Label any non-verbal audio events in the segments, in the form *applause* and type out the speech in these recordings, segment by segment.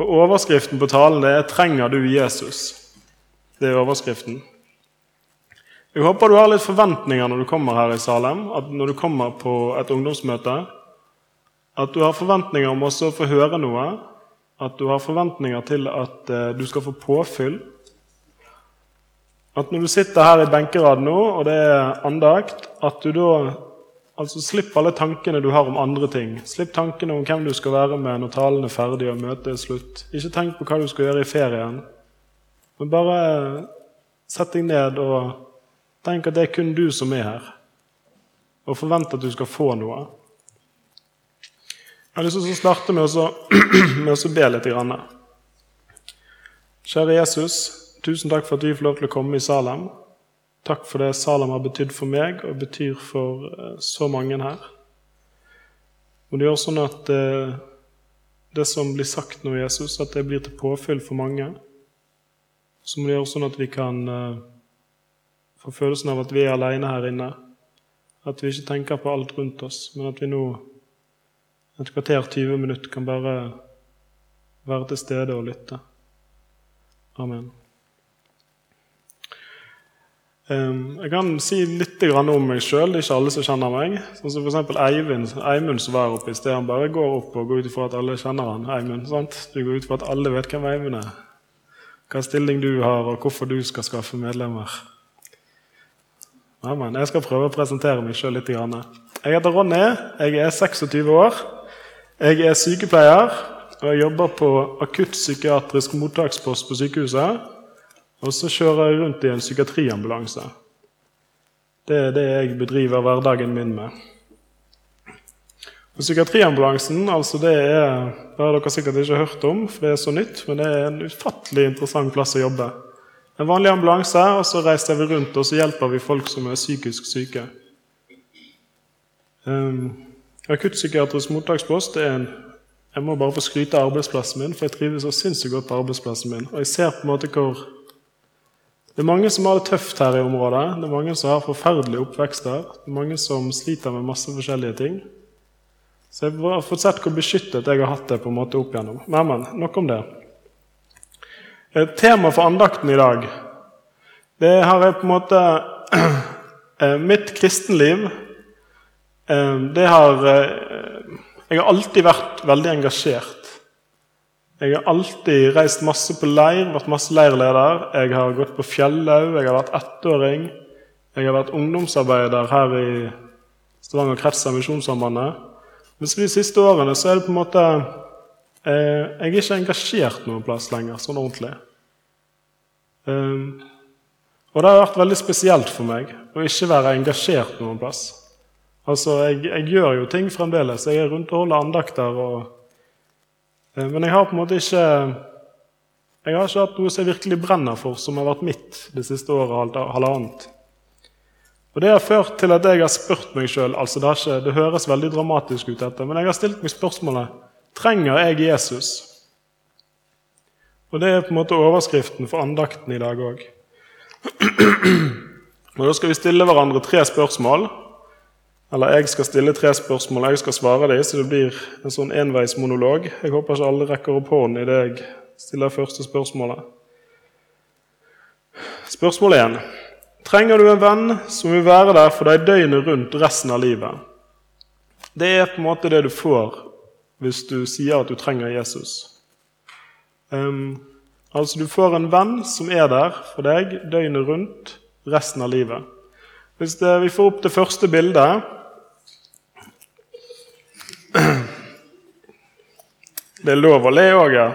Og Overskriften på talen det er 'Trenger du Jesus?' Det er overskriften. Jeg håper du har litt forventninger når du kommer her i Salem, at når du kommer på et ungdomsmøte. At du har forventninger om også å få høre noe. At du har forventninger til at eh, du skal få påfyll. At når du sitter her i benkerad nå, og det er andakt, at du da altså slipp alle tankene du har om andre ting. Slipp tankene om hvem du skal være med når talen er ferdig og møtet er slutt. Ikke tenk på hva du skal gjøre i ferien. Men bare sett deg ned og tenk at det er kun du som er her. Og forvent at du skal få noe. Jeg har lyst til å starte med å, *clears throat* med å be litt. Kjære Jesus, tusen takk for at vi får lov til å komme i Salem. Takk for det Salem har betydd for meg og betyr for eh, så mange her. Og det gjør sånn at eh, det som blir sagt nå, Jesus, at det blir til påfyll for mange. Så må det gjøre sånn at vi kan eh, få følelsen av at vi er alene her inne. At vi ikke tenker på alt rundt oss, men at vi nå et kvarter, 20 minutter, kan bare være til stede og lytte. Amen. Jeg kan si litt om meg sjøl. Det er ikke alle som kjenner meg. Sånn som f.eks. Eivind, Eimund som var oppe i sted. Han bare går opp og går ut ifra at alle kjenner han. Eimund, sant? Du går ut ifra at alle vet hvem Eimund er. Hva stilling du har, og hvorfor du skal skaffe medlemmer. Amen. Jeg skal prøve å presentere meg sjøl litt. Jeg heter Ronny. Jeg er 26 år. Jeg er sykepleier, og jeg jobber på akuttpsykiatrisk mottakspost på sykehuset. Og så kjører jeg rundt i en psykiatriambulanse. Det er det jeg bedriver hverdagen min med. Og psykiatriambulansen altså det er, det har dere sikkert ikke hørt om, for det er så nytt, men det er en ufattelig interessant plass å jobbe. En vanlig ambulanse, og så reiser vi rundt og så hjelper vi folk som er psykisk syke. Um, Akuttpsykiatrisk mottakspost er en Jeg må bare få skryte av arbeidsplassen min, for jeg trives så sinnssykt godt på arbeidsplassen min. Og jeg ser på en måte hvor Det er mange som har det tøft her i området. Det er mange som har forferdelige oppvekster. Det er mange som sliter med masse forskjellige ting. Så jeg har fått sett hvor beskyttet jeg har hatt det på en måte opp igjennom. Men, men, nok om det. Temaet tema for andakten i dag det har jeg på en måte *clears throat* eh, Mitt kristenliv Ehm, det har eh, Jeg har alltid vært veldig engasjert. Jeg har alltid reist masse på leir, vært masse leirleder. Jeg har gått på Fjellau, jeg har vært ettåring. Jeg har vært ungdomsarbeider her i Stavanger krets av Misjonssambandet. Mens de siste årene så er det på en måte eh, Jeg er ikke engasjert noen plass lenger, sånn ordentlig. Um, og det har vært veldig spesielt for meg å ikke være engasjert noen plass. Altså, jeg, jeg, gjør jo ting fremdeles. Jeg er rundt og holder andakter. Og, men jeg har på en måte ikke jeg har ikke hatt noe som jeg virkelig brenner for, som har vært mitt det siste året halvannet. Og Det har ført til at jeg har spurt meg sjøl altså det, det, høres veldig dramatisk ut, dette, men jeg har stilt meg spørsmålet trenger jeg Jesus. Og Det er på en måte overskriften for andakten i dag òg. *clears throat* Da skal vi stille hverandre tre spørsmål. Eller jeg skal stille tre spørsmål, jeg skal svare dem, så det blir en sånn enveismonolog. Jeg håper ikke alle rekker opp hånden idet jeg stiller første spørsmålet. Spørsmål 1. Trenger du en venn som vil være der for deg døgnet rundt resten av livet? Det er på en måte det du får hvis du sier at du trenger Jesus. Um, altså, du får en venn som er der for deg døgnet rundt resten av livet. Hvis det, vi får opp det første bildet det er lov å le òg, ja.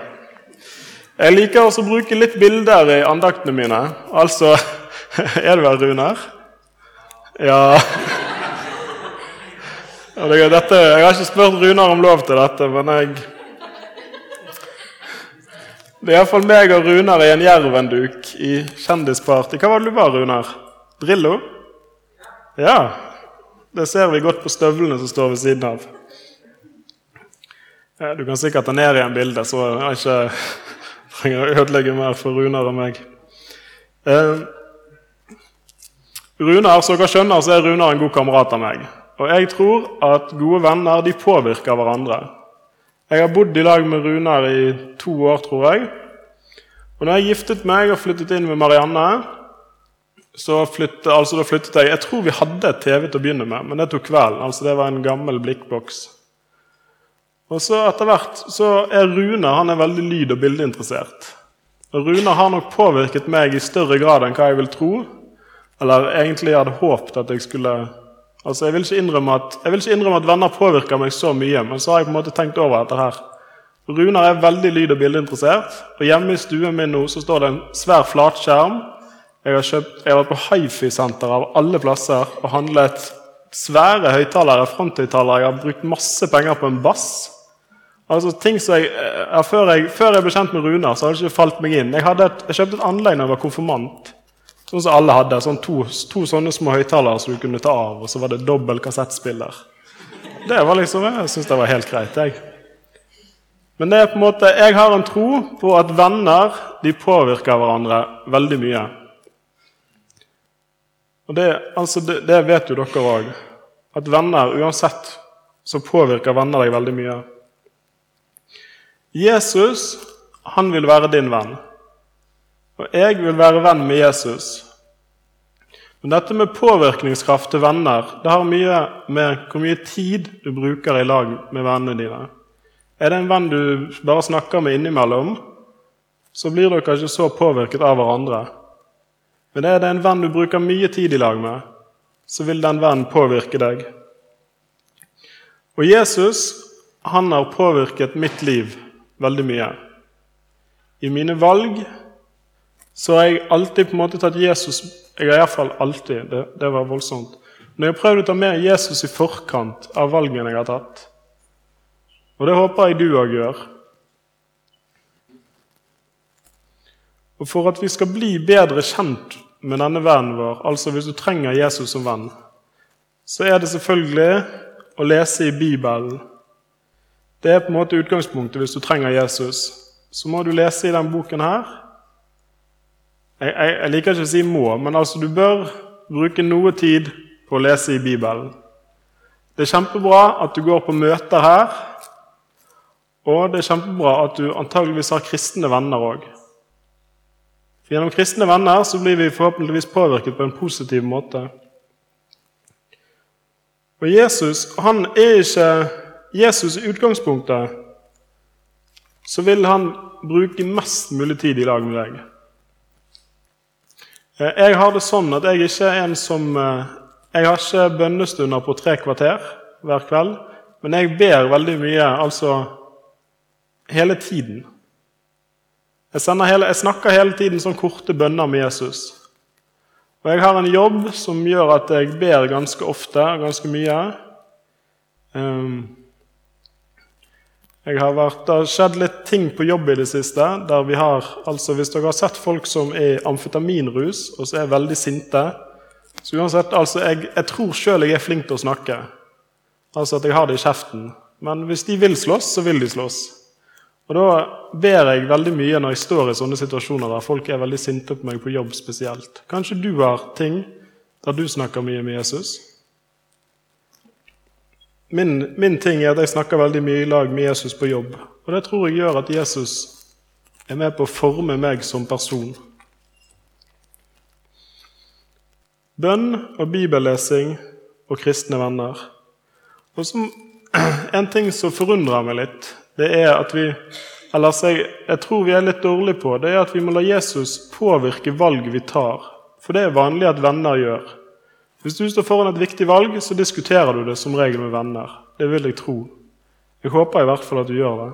Jeg liker også å bruke litt bilder i andaktene mine. Altså *laughs* Er du her, Runar? Ja. Dette, jeg har ikke spurt Runar om lov til dette, men jeg Det er iallfall meg og Runar i en jervenduk i Kjendisparty. Hva var det du var, Runar? Drillo? Ja. Det ser vi godt på støvlene som står ved siden av. Du kan sikkert ta ned igjen bildet, så jeg ikke trenger å ødelegge mer for Runar og meg. Eh, Runar, som dere skjønner, så er Runar en god kamerat av meg. Og jeg tror at gode venner de påvirker hverandre. Jeg har bodd i lag med Runar i to år, tror jeg. Og når jeg giftet meg og flyttet inn med Marianne, så flyttet, altså da flyttet jeg Jeg tror vi hadde TV til å begynne med, men det tok kvelden. altså Det var en gammel blikkboks. Og så etter hvert så er Rune han er veldig lyd- og bildeinteressert. Og Rune har nok påvirket meg i større grad enn hva jeg vil tro. Eller egentlig jeg hadde håpet at jeg skulle Altså, jeg vil, at, jeg vil ikke innrømme at venner påvirker meg så mye, men så har jeg på en måte tenkt over dette her. Runar er veldig lyd- og bildeinteressert, og hjemme i stuen min nå så står det en svær flatskjerm. Jeg har, kjøpt, jeg har vært på hifi-senter av alle plasser og handlet svære høyttalere, fronthøyttalere. Jeg har brukt masse penger på en bass. Altså ting som jeg, ja, før, jeg, før jeg ble kjent med Runar, så hadde det ikke falt meg inn. Jeg, et, jeg kjøpte et anlegg da jeg var konfirmant. Sånn som alle hadde. Sånn to, to, sånne små høyttalere som du kunne ta av, og så var det dobbel kassettspiller. Det var liksom, Jeg syns det var helt greit. jeg. Men det er på en måte, jeg har en tro på at venner de påvirker hverandre veldig mye. Og Det, altså det, det vet jo dere òg. At venner, uansett, så påvirker venner deg veldig mye. Jesus, han vil være din venn. Og jeg vil være venn med Jesus. Men dette med påvirkningskraft til venner det har mye med hvor mye tid du bruker i lag med vennene dine. Er det en venn du bare snakker med innimellom, så blir dere ikke så påvirket av hverandre. Men er det en venn du bruker mye tid i lag med, så vil den vennen påvirke deg. Og Jesus han har påvirket mitt liv veldig mye. I mine valg så har jeg alltid på en måte tatt Jesus Jeg har iallfall alltid det, det var voldsomt. Når jeg har prøvd å ta med Jesus i forkant av valgene jeg har tatt. Og det håper jeg du òg gjør. Og For at vi skal bli bedre kjent med denne vennen vår, altså hvis du trenger Jesus som venn, så er det selvfølgelig å lese i Bibelen. Det er på en måte utgangspunktet hvis du trenger Jesus. Så må du lese i denne boken her jeg, jeg, jeg, liker ikke å si 'må', men altså du bør bruke noe tid på å lese i Bibelen. Det er kjempebra at du går på møter her, og det er kjempebra at du antageligvis har kristne venner òg. Gjennom kristne venner så blir vi forhåpentligvis påvirket på en positiv måte. Og Jesus han er ikke Jesus i utgangspunktet så vil han bruke mest mulig tid i lag med deg. Eh, jeg har det sånn at jeg ikke er en som eh, Jeg har ikke bønnestunder på tre kvarter hver kveld, men jeg ber veldig mye, altså hele tiden. Jeg, hele, jeg snakker hele tiden sånn korte bønner med Jesus. Og jeg har en jobb som gjør at jeg ber ganske ofte, ganske mye. Um, jeg har vært, det har skjedd litt ting på jobb i det siste. der vi har, altså Hvis dere har sett folk som er amfetaminrus og så er veldig sinte så uansett, altså Jeg, jeg tror sjøl jeg er flink til å snakke. Altså at jeg har det i kjeften. Men hvis de vil slåss, så vil de slåss. Og Da ber jeg veldig mye når jeg står i sånne situasjoner der folk er veldig sinte på meg på jobb spesielt. Kanskje du har ting der du snakker mye med Jesus? Min, min, ting er at jeg snakker veldig mye i lag med Jesus på jobb. Og det tror jeg gjør at Jesus er med på å forme meg som person. Bønn og bibellesing og kristne venner. Og som, *clears throat* En ting som forundrer meg litt, det er at vi eller jeg, jeg tror vi er litt dårlige på, det er at vi må la Jesus påvirke valg vi tar. For det er vanlig at venner gjør. Hvis du står foran et viktig valg, så diskuterer du det som regel med venner. Det vil jeg tro. Jeg håper i hvert fall at du gjør det.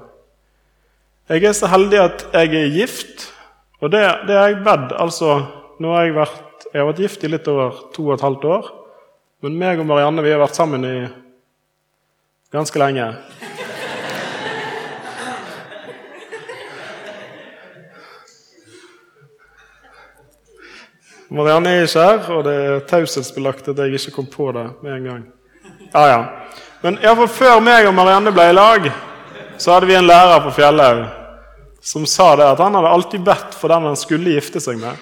Jeg er så heldig at jeg er gift, og det, det er jeg bedt. Altså, nå har jeg, vært, jeg har vært gift i litt over to og et halvt år. Men meg og Marianne vi har vært sammen i ganske lenge. Marianne er ikke her, og det er taushetsbelagt at jeg ikke kom på det med en gang. Ja, ja. Men iallfall før meg og Marianne ble i lag, så hadde vi en lærer på Fjellhaug som sa det at han hadde alltid bedt for den han skulle gifte seg med.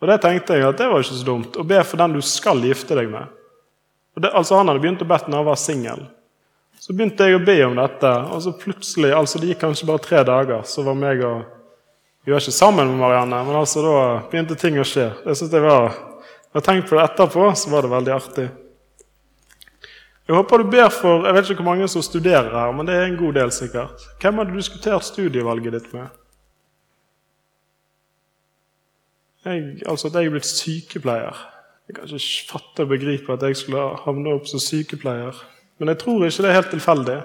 Og det tenkte jeg at det var ikke så dumt. Å be for den du skal gifte deg med. Det, altså Han hadde begynt å bedt når han var singel. Så begynte jeg å be om dette, og så plutselig, altså det gikk kanskje bare tre dager, så var meg og Vi var ikke sammen med Marianne, men altså da begynte ting å skje. Jeg synes det var, Når jeg tenkte på det etterpå, så var det veldig artig. Jeg håper du ber for Jeg vet ikke hvor mange som studerer her, men det er en god del sikkert. Hvem har du diskutert studievalget ditt med? Jeg, altså at jeg er blitt sykepleier. Jeg kan ikke fatte og begripe at jeg skulle havne opp som sykepleier. Men jeg tror ikke det er helt tilfeldig.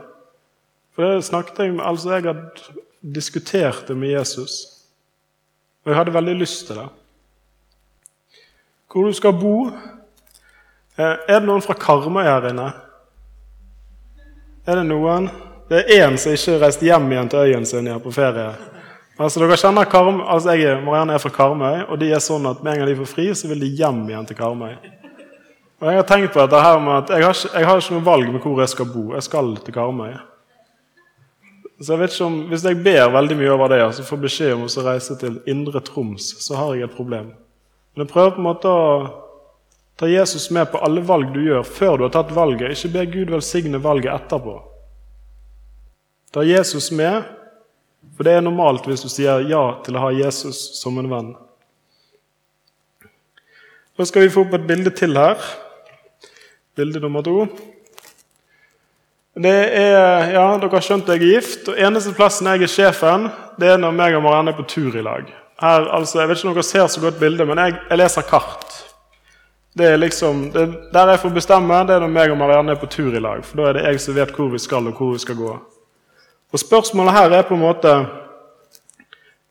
For det snakket Jeg med, altså jeg hadde diskutert det med Jesus, og jeg hadde veldig lyst til det. Hvor du skal bo eh, Er det noen fra Karmøy her inne? Er det noen? Det er én som ikke har reist hjem igjen til øyen sin på ferie. Altså dere kjenner Karm, altså jeg, Marianne er fra Karmøy, og de er sånn at med en gang de får fri, så vil de hjem igjen til Karmøy. Og Jeg har tenkt på dette her med at jeg har, ikke, jeg ikke noe valg med hvor jeg skal bo. Jeg skal til Karmøy. Så jeg vet ikke om, Hvis jeg ber veldig mye over det og altså får beskjed om å reise til Indre Troms, så har jeg et problem. Men jeg prøver på en måte å ta Jesus med på alle valg du gjør før du har tatt valget. Ikke be Gud velsigne valget etterpå. Ta Jesus med, for det er normalt hvis du sier ja til å ha Jesus som en venn. Da skal vi få opp et bilde til her. Bilde nummer to. Det er, ja, Dere har skjønt jeg er gift, og eneste plassen jeg er sjefen, det er når meg og Marianne er på tur i lag. Her, altså, jeg vet ikke om dere ser så godt bilde, men jeg, jeg, leser kart. Det er liksom, det, Der jeg får bestemme, det er når meg og Marianne er på tur i lag. For da er det jeg som vet hvor vi skal, og hvor vi skal gå. Og Spørsmålet her er på en måte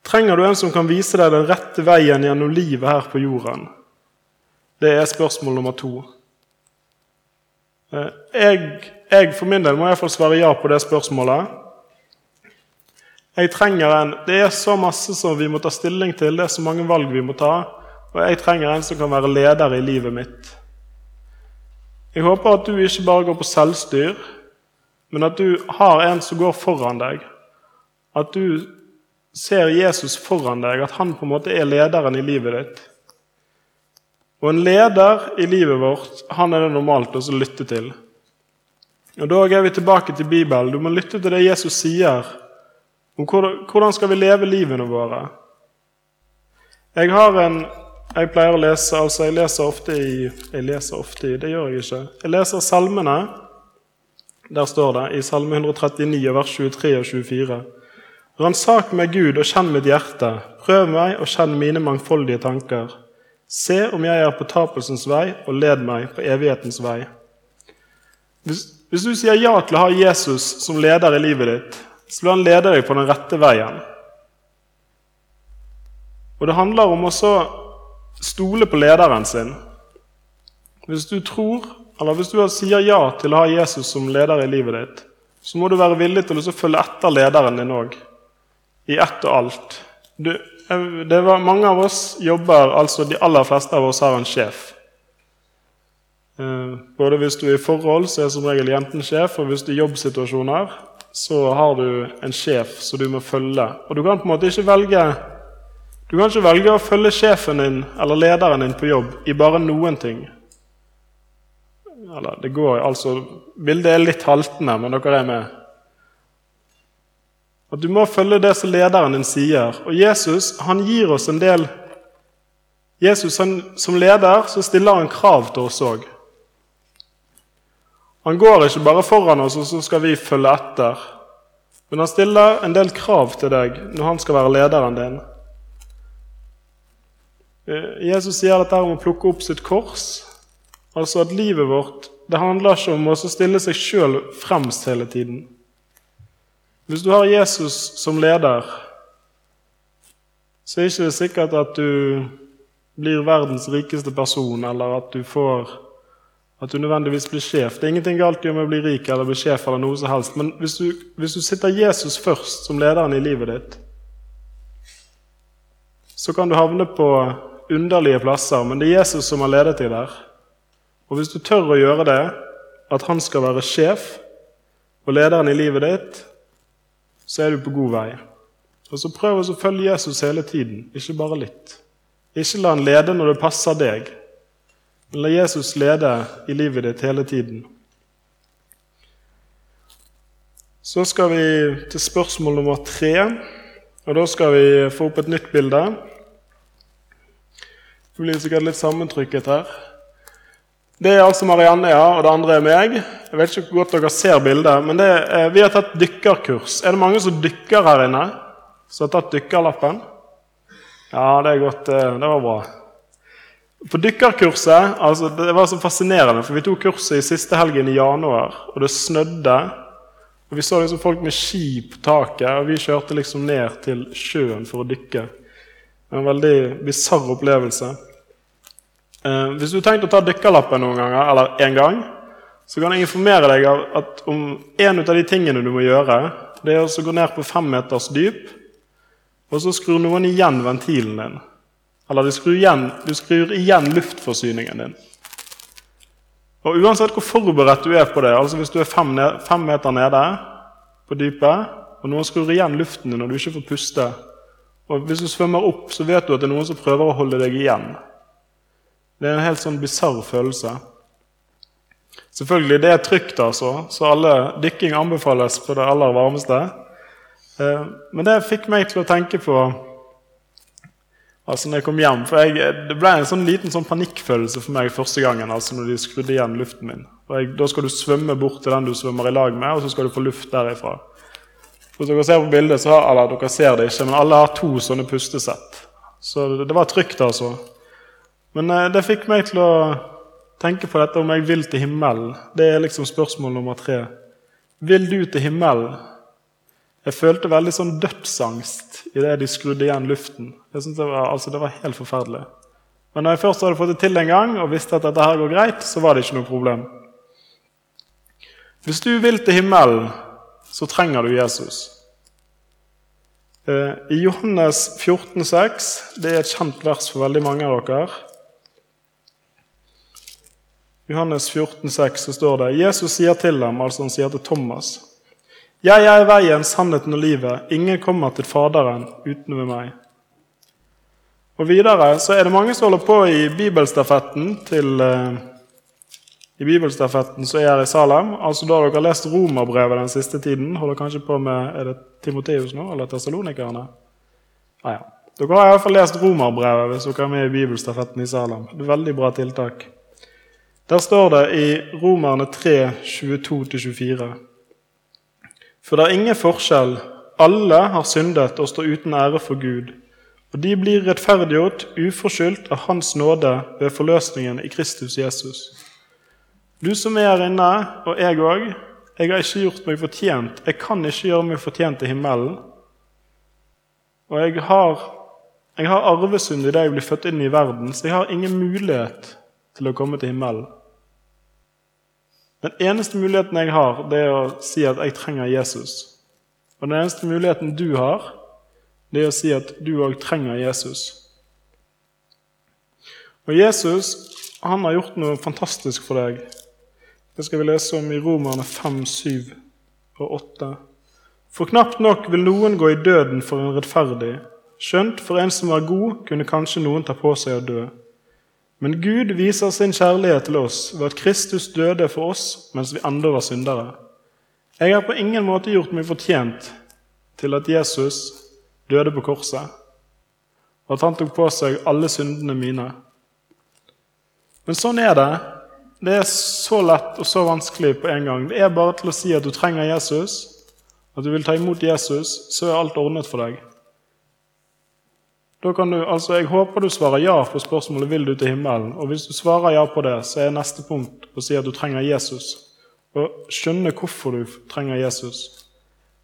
Trenger du en som kan vise deg den rette veien gjennom livet her på jorden? Det er spørsmål nummer to. Eh, jeg, jeg for min del må iallfall svare ja på det spørsmålet. Jeg trenger en, Det er så masse som vi må ta stilling til, det er så mange valg vi må ta. Og jeg trenger en som kan være leder i livet mitt. Jeg håper at du ikke bare går på selvstyr, men at du har en som går foran deg. At du ser Jesus foran deg, at han på en måte er lederen i livet ditt. Og en leder i livet vårt, han er det normalt å lytte til. Og Da er vi tilbake til Bibelen. Du må lytte til det Jesus sier om hvordan skal vi leve livene våre. Jeg har en Jeg pleier å lese altså Jeg leser ofte i Jeg leser ofte i, det gjør jeg ikke. Jeg leser salmene. Der står det i Salme 139, vers 23 og 24. Ransak meg, Gud, og kjenn mitt hjerte. Prøv meg og kjenn mine mangfoldige tanker. Se om jeg er på tapelsens vei, og led meg på evighetens vei. Hvis, hvis, du sier ja til å ha Jesus som leder i livet ditt, så vil han lede deg på den rette veien. Og det handler om å stole på lederen sin. Hvis du tror, eller hvis du sier ja til å ha Jesus som leder i livet ditt, så må du være villig til å følge etter lederen din òg, i ett og alt. Du, var, mange av oss jobber, altså de aller fleste av oss har en sjef. Eh, både hvis du er i forhold, så er som regel jenten sjef, og hvis du er i jobbsituasjoner, så har du en sjef som du må følge. Og du kan på en måte ikke velge du kan ikke velge å følge sjefen din eller lederen din på jobb i bare noen ting. Eller, det går altså Bildet er litt haltende, men dere er med. At du må følge det som lederen din sier. Og Jesus han gir oss en del Jesus han, Som leder så stiller han krav til oss òg. Han går ikke bare foran oss, og så skal vi følge etter. Men han stiller en del krav til deg når han skal være lederen din. Eh, Jesus sier dette om å plukke opp sitt kors. Altså at livet vårt det handler ikke om å stille seg sjøl fremst hele tiden. Hvis du har Jesus som leder, så er det ikke sikkert at du blir verdens rikeste person, eller at du får at du nødvendigvis blir sjef. Det er ingenting galt i om å bli rik eller bli sjef, eller noe som helst, men hvis du, hvis du sitter Jesus først som lederen i livet ditt, så kan du havne på underlige plasser, men det er Jesus som har ledet deg der. Og hvis du tør å gjøre det, at han skal være sjef og lederen i livet ditt, så er du på god vei. Og så Prøv å følge Jesus hele tiden, ikke bare litt. Ikke la han lede når det passer deg, men la Jesus lede i livet ditt hele tiden. Så skal vi til spørsmål nummer tre. Og da skal vi få opp et nytt bilde. Det blir sikkert litt sammentrykket her. Det er altså Marianne, ja, og det andre er meg. Jeg vet ikke hvor godt dere ser bildet, men er, vi har tatt dykkerkurs. Er det mange som dykker her inne? Som har tatt dykkerlappen? Ja, det er godt. Eh, det var bra. På dykkerkurset altså Det var så fascinerende, for vi tok kurset i siste helgen i januar, og det snødde. Og Vi så liksom folk med ski på taket, og vi kjørte liksom ned til sjøen for å dykke. En veldig bisarr opplevelse. Eh, hvis du har tenkt å ta dykkerlappen noen ganger, eller én gang, så kan jeg informere deg at om en av de tingene du må gjøre, det er å gå ned på fem meters dyp, og så skrur noen igjen ventilen din. Eller du skrur igjen, du skrur igjen luftforsyningen din. Og Uansett hvor forberedt du er på det, altså hvis du er fem, fem meter nede på dypet, og noen skrur igjen luften din og du ikke får puste og Hvis du svømmer opp, så vet du at det er noen som prøver å holde deg igjen. Det er en helt sånn bisarr følelse. Selvfølgelig, det er trygt, altså, så alle dykking anbefales på det aller varmeste. Eh, men det fikk meg til å tenke på altså når jeg kom hjem. For jeg, Det ble en sånn liten sånn panikkfølelse for meg første gangen altså når de skrudde igjen luften min. Jeg, da skal du svømme bort til den du svømmer i lag med, og så skal du få luft derifra. Hvis dere ser på bildet, så har, eller dere ser det ikke, men alle har to sånne pustesett. Så det, det var trygt, altså. Men eh, det fikk meg til å tenke på dette om jeg vil til himmelen. Det er liksom spørsmål nummer tre. Vil du til himmelen? Jeg følte veldig sånn dødsangst idet de skrudde igjen luften. Det var, altså, det var helt forferdelig. Men når jeg først hadde fått det til en gang og visste at dette her går greit, så var det ikke noe problem. Hvis du vil til himmelen, så trenger du Jesus. Eh, I Johannes 14, 14,6, det er et kjent vers for veldig mange av dere Johannes 14, 14,6 så står det Jesus sier til dem, altså han sier til Thomas 'Jeg er veien, sannheten og livet. Ingen kommer til Faderen uten ved meg.' Og Videre så er det mange som holder på i bibelstafetten til uh, i bibelstafetten som er i Salem. altså Da dere har lest romerbrevet den siste tiden. Holder kanskje på med Er det Timoteus nå, eller Tessalonikerne? Ah, ja. Dere har i hvert fall lest romerbrevet hvis dere er med i bibelstafetten i Salem. Det er Veldig bra tiltak. Der står det i Romerne 3, 22-24. For det er ingen forskjell. Alle har syndet og står uten ære for Gud. Og de blir rettferdiggjort uforskyldt av Hans nåde ved forløsningen i Kristus Jesus. Du som er her inne, og jeg òg, jeg har ikke gjort meg fortjent. Jeg kan ikke gjøre meg fortjent til himmelen. Og jeg har, jeg har arvesynd i det jeg blir født inn i verden, så jeg har ingen mulighet til å komme til himmelen. Den eneste muligheten jeg har, det er å si at jeg trenger Jesus. Og den eneste muligheten du har, det er å si at du òg trenger Jesus. Og Jesus han har gjort noe fantastisk for deg. Det skal vi lese om i Romerne 5, 7 og 8. For knapt nok vil noen gå i døden for en rettferdig. Skjønt for en som var god, kunne kanskje noen ta på seg å dø. Men Gud viser sin kjærlighet til oss ved at Kristus døde for oss mens vi ennå var syndere. Jeg har på ingen måte gjort meg fortjent til at Jesus døde på korset, og at han tok på seg alle syndene mine. Men sånn er det. Det er så lett og så vanskelig på en gang. Det er bare til å si at du trenger Jesus, at du vil ta imot Jesus, så er alt ordnet for deg. Da kan du, altså Jeg håper du svarer ja på spørsmålet vil du til himmelen. Og hvis du svarer ja på det, så er neste punkt å si at du trenger Jesus. Og skjønne hvorfor du trenger Jesus.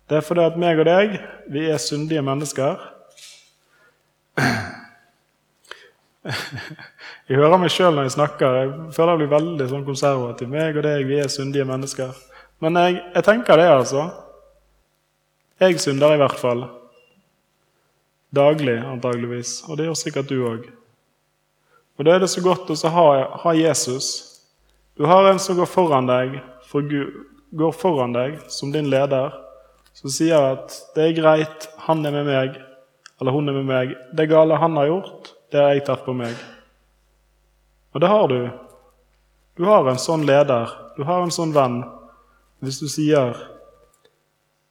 Det er fordi at meg og deg, vi er syndige mennesker. Jeg hører meg sjøl når jeg snakker. Jeg føler jeg blir veldig sånn konservativ. Meg og deg, vi er syndige mennesker. Men jeg, jeg tenker det, altså. Jeg synder i hvert fall. Daglig, antageligvis. Og det gjør sikkert du òg. Og da er det så godt å ha, ha, Jesus. Du har en som går foran deg, for Gud, går foran deg som din leder, som sier at 'det er greit, han er med meg', eller 'hun er med meg'. 'Det gale han har gjort, det har jeg tatt på meg'. Og det har du. Du har en sånn leder, du har en sånn venn, hvis du sier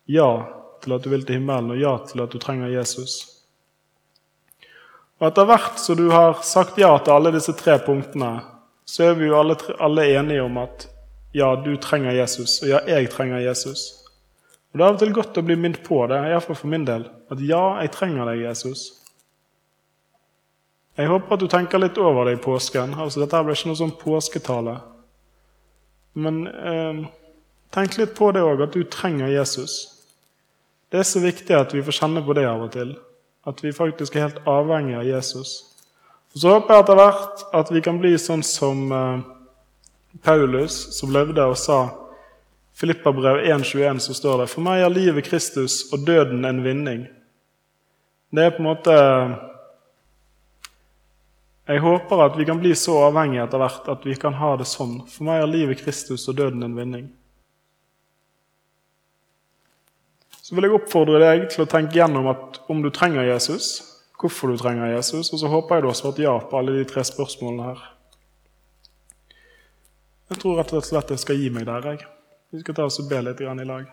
ja til at du vil til himmelen, og ja til at du trenger Jesus. Og Etter hvert som du har sagt ja til alle disse tre punktene, så er vi jo alle, alle enige om at ja, du trenger Jesus, og ja, jeg trenger Jesus. Og Det er av og til godt å bli minnet på det, iallfall for min del, at ja, jeg trenger deg, Jesus. Jeg håper at du tenker litt over det i påsken. Altså, Dette blir ikke noe sånn påsketale. Men eh, tenk litt på det òg, at du trenger Jesus. Det er så viktig at vi får kjenne på det av og til. At vi faktisk er helt avhengig av Jesus. Og Så håper jeg etter hvert at vi kan bli sånn som eh, Paulus, som levde og sa Filippabrev 1,21 så står det For meg er livet Kristus og døden en vinning. Det er på en måte jeg håper at vi kan bli så avhengige etter hvert at vi kan ha det sånn. For meg er livet Kristus og døden en vinning. Så vil jeg oppfordre deg til å tenke gjennom at om du trenger Jesus, hvorfor du trenger Jesus, og så håper jeg du har svart ja på alle de tre spørsmålene her. Jeg tror rett og slett jeg skal gi meg der. jeg. Vi skal ta oss og be litt i lag.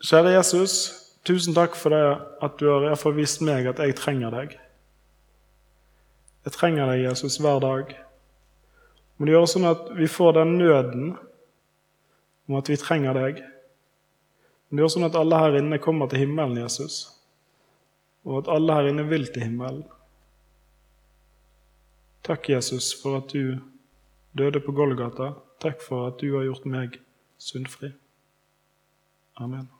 Kjære Jesus, tusen takk for det at du har iallfall vist meg at jeg trenger deg. Jeg trenger deg, Jesus, hver dag. Må det gjøre sånn at vi får den nøden om at vi trenger deg. Må er også sånn at alle her inne kommer til himmelen, Jesus, og at alle her inne vil til himmelen. Takk, Jesus, for at du døde på Golgata. Takk for at du har gjort meg syndfri. Amen.